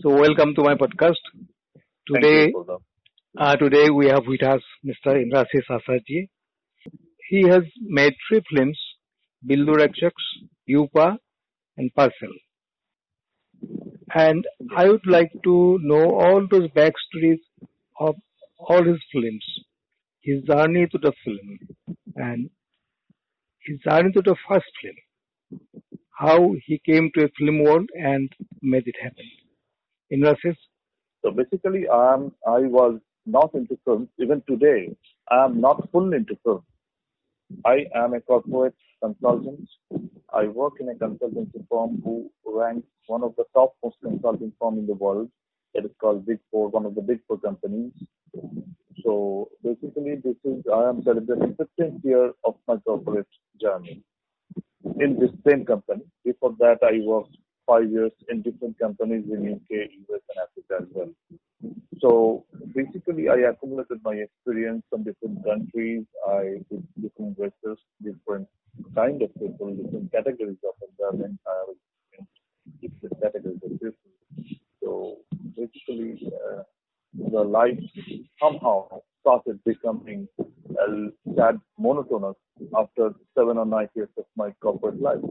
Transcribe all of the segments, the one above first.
So welcome to my podcast. Today, Thank you, uh, today we have with us Mr. Indrasis Acharya. He has made three films, Billu Rakshas, Pupa and Parcel. And I would like to know all those backstories of all his films, his journey to the film and his journey to the first film, how he came to a film world and made it happen. So basically, I am I was not into films. Even today, I am not full into films. I am a corporate consultant. I work in a consultancy firm who ranks one of the top most consulting firm in the world. It is called Big Four, one of the Big Four companies. So basically, this is I am celebrating 15th year of my corporate journey in this same company. Before that, I worked five years in different companies in UK, US, and Africa as well. So basically, I accumulated my experience from different countries. I did different races, different kind of people, different categories of environment. I was in different categories of people. So basically, uh, the life somehow started becoming a sad monotonous after seven or nine years of my corporate life.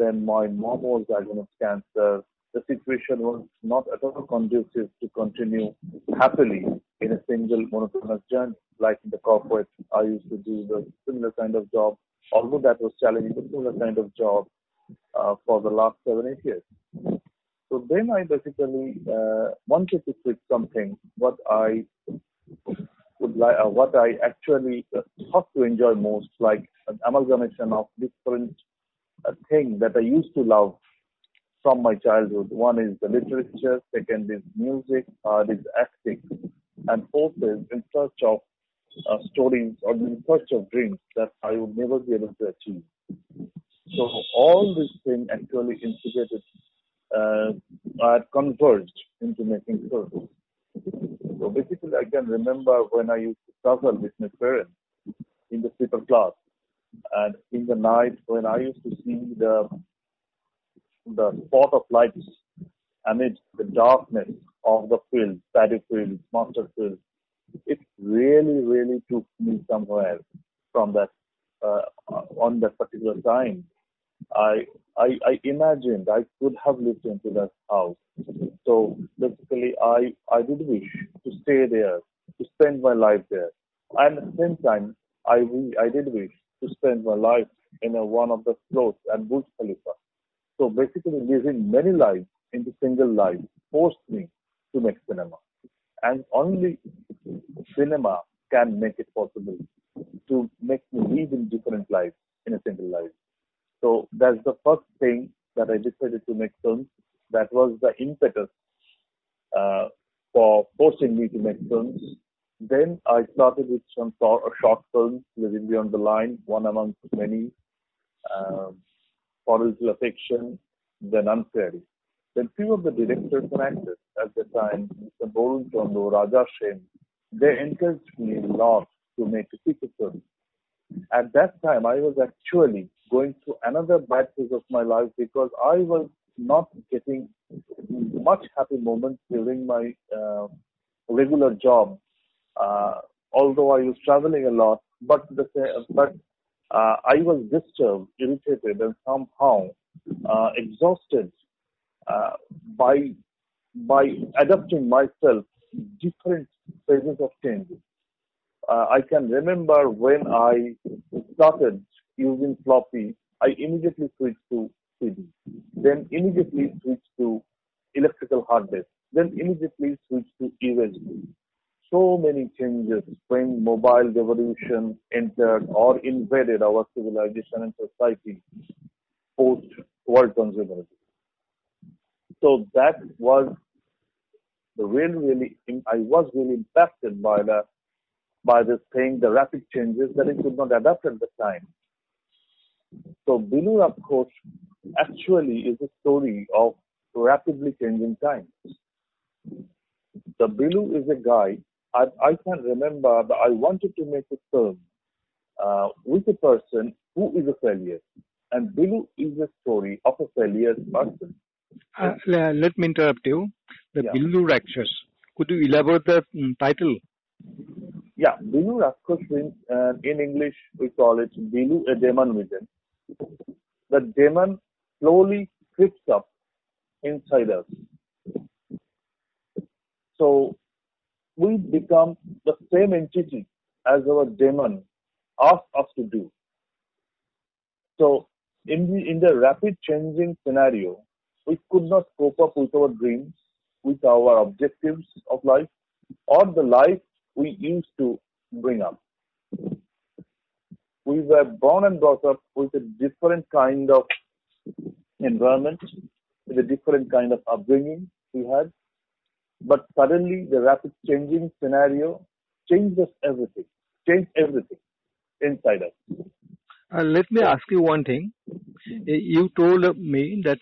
Then my mom was diagnosed with cancer. The situation was not at all conducive to continue happily in a single monotonous journey. Like in the corporate, I used to do the similar kind of job, although that was challenging, but similar kind of job uh, for the last seven, eight years. So then I basically uh, wanted to switch something what I would like, uh, what I actually uh, thought to enjoy most, like an amalgamation of different uh, thing that I used to love from my childhood. One is the literature, second is music, third is acting, and fourth is in search of uh, stories or in search of dreams that I would never be able to achieve. So all these things actually instigated, uh, are converged into making films. So basically, I can remember when I used to travel with my parents in the sleeper class, and in the night when I used to see the the spot of lights amid the darkness of the field, paddy field, master field, it really, really took me somewhere from that uh, on that particular time. I, I I imagined I could have lived into that house. So basically, I I did wish to stay there, to spend my life there. And at the same time, I I did wish to spend my life in a, one of the floors at Burj Khalifa. So basically, living many lives into single life forced me to make cinema, and only cinema can make it possible to make me live in different lives in a single life. So that's the first thing that I decided to make films. That was the impetus uh, for forcing me to make films. Then I started with some short, short films, Living Beyond the Line, one amongst many, um, Little Affection, then Unfairly. Then few of the directors and actors at the time, Mr. Barun Chanda, Raja Sen, they encouraged me a lot to make a feature film. At that time, I was actually going through another bad phase of my life because I was not getting much happy moments during my uh, regular job. Uh, although I was traveling a lot, but the but uh, I was disturbed, irritated, and somehow uh, exhausted by by adapting myself different phases of change. Uh, I can remember when I started using floppy, I immediately switched to CD, then immediately switched to electrical hard disk, then immediately switched to USB. So many changes when mobile revolution entered or invaded our civilization and society post world consumerism. So that was really, really, I was really impacted by the by this thing, the rapid changes that it could not adapt at the time. So Bilu Approach actually is a story of rapidly changing times. The Bilu is a guy, I, I can remember that I wanted to make a film uh, with a person who is a failure. And Bilu is a story of a failure person. uh, let me interrupt you. the Yeah. Billu Rakshas. Could you elaborate the mm, title? Yeah, Bilu Rakshas means, uh, in English we call it Bilu, a demon within. The demon slowly creeps up inside us. So we become the same entity as our demon asked us to do. So in the in the rapid changing scenario, we could not cope up with our dreams, with our objectives of life, or the life we used to bring up. We were born and brought up with a different kind of environment, with a different kind of upbringing we had. But suddenly the rapid changing scenario changed us everything, changed everything inside us. Uh, let me ask you one thing. Uh, You told me that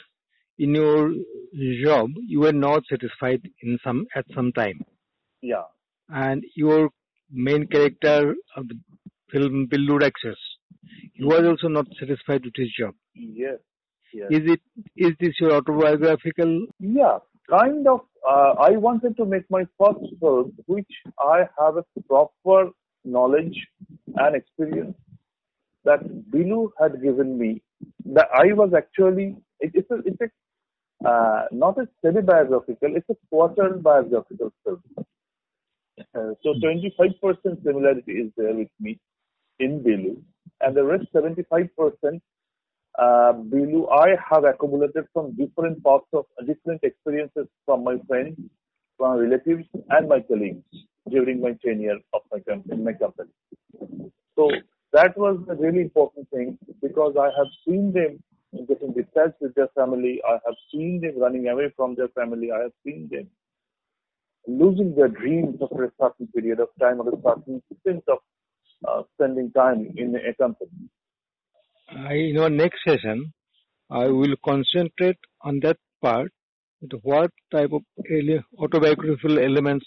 in your job you were not satisfied in some at some time, Yeah, and your main character of the film Billu Rakshas, he was also not satisfied with his job. yes, yes. Is it is this your autobiographical? Yeah, kind of. Uh, I wanted to make my first film, which I have a proper knowledge and experience that Bilu had given me. That I was actually, it, it's a, it's a uh, not a semi-biographical, it's a quarter biographical film. Uh, so 25% similarity is there with me in Bilu, and the rest 75% uh, Bilu I have accumulated from different parts of different experiences from my friends, from relatives, and my colleagues during my tenure of my company, in my company. So that was a really important thing because I have seen them getting detached with their family. I have seen them running away from their family. I have seen them losing their dreams after a certain period of time or a certain stint of uh, spending time in a company. I, in our next session, I will concentrate on that part. What type of autobiographical elements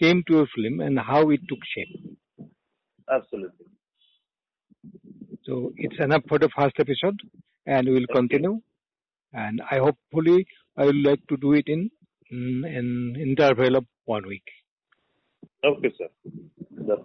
came to a film and how it took shape. Absolutely. So it's enough for the first episode, and we will continue. And I hopefully I would like to do it in mm, an interval of one week. Okay, sir. That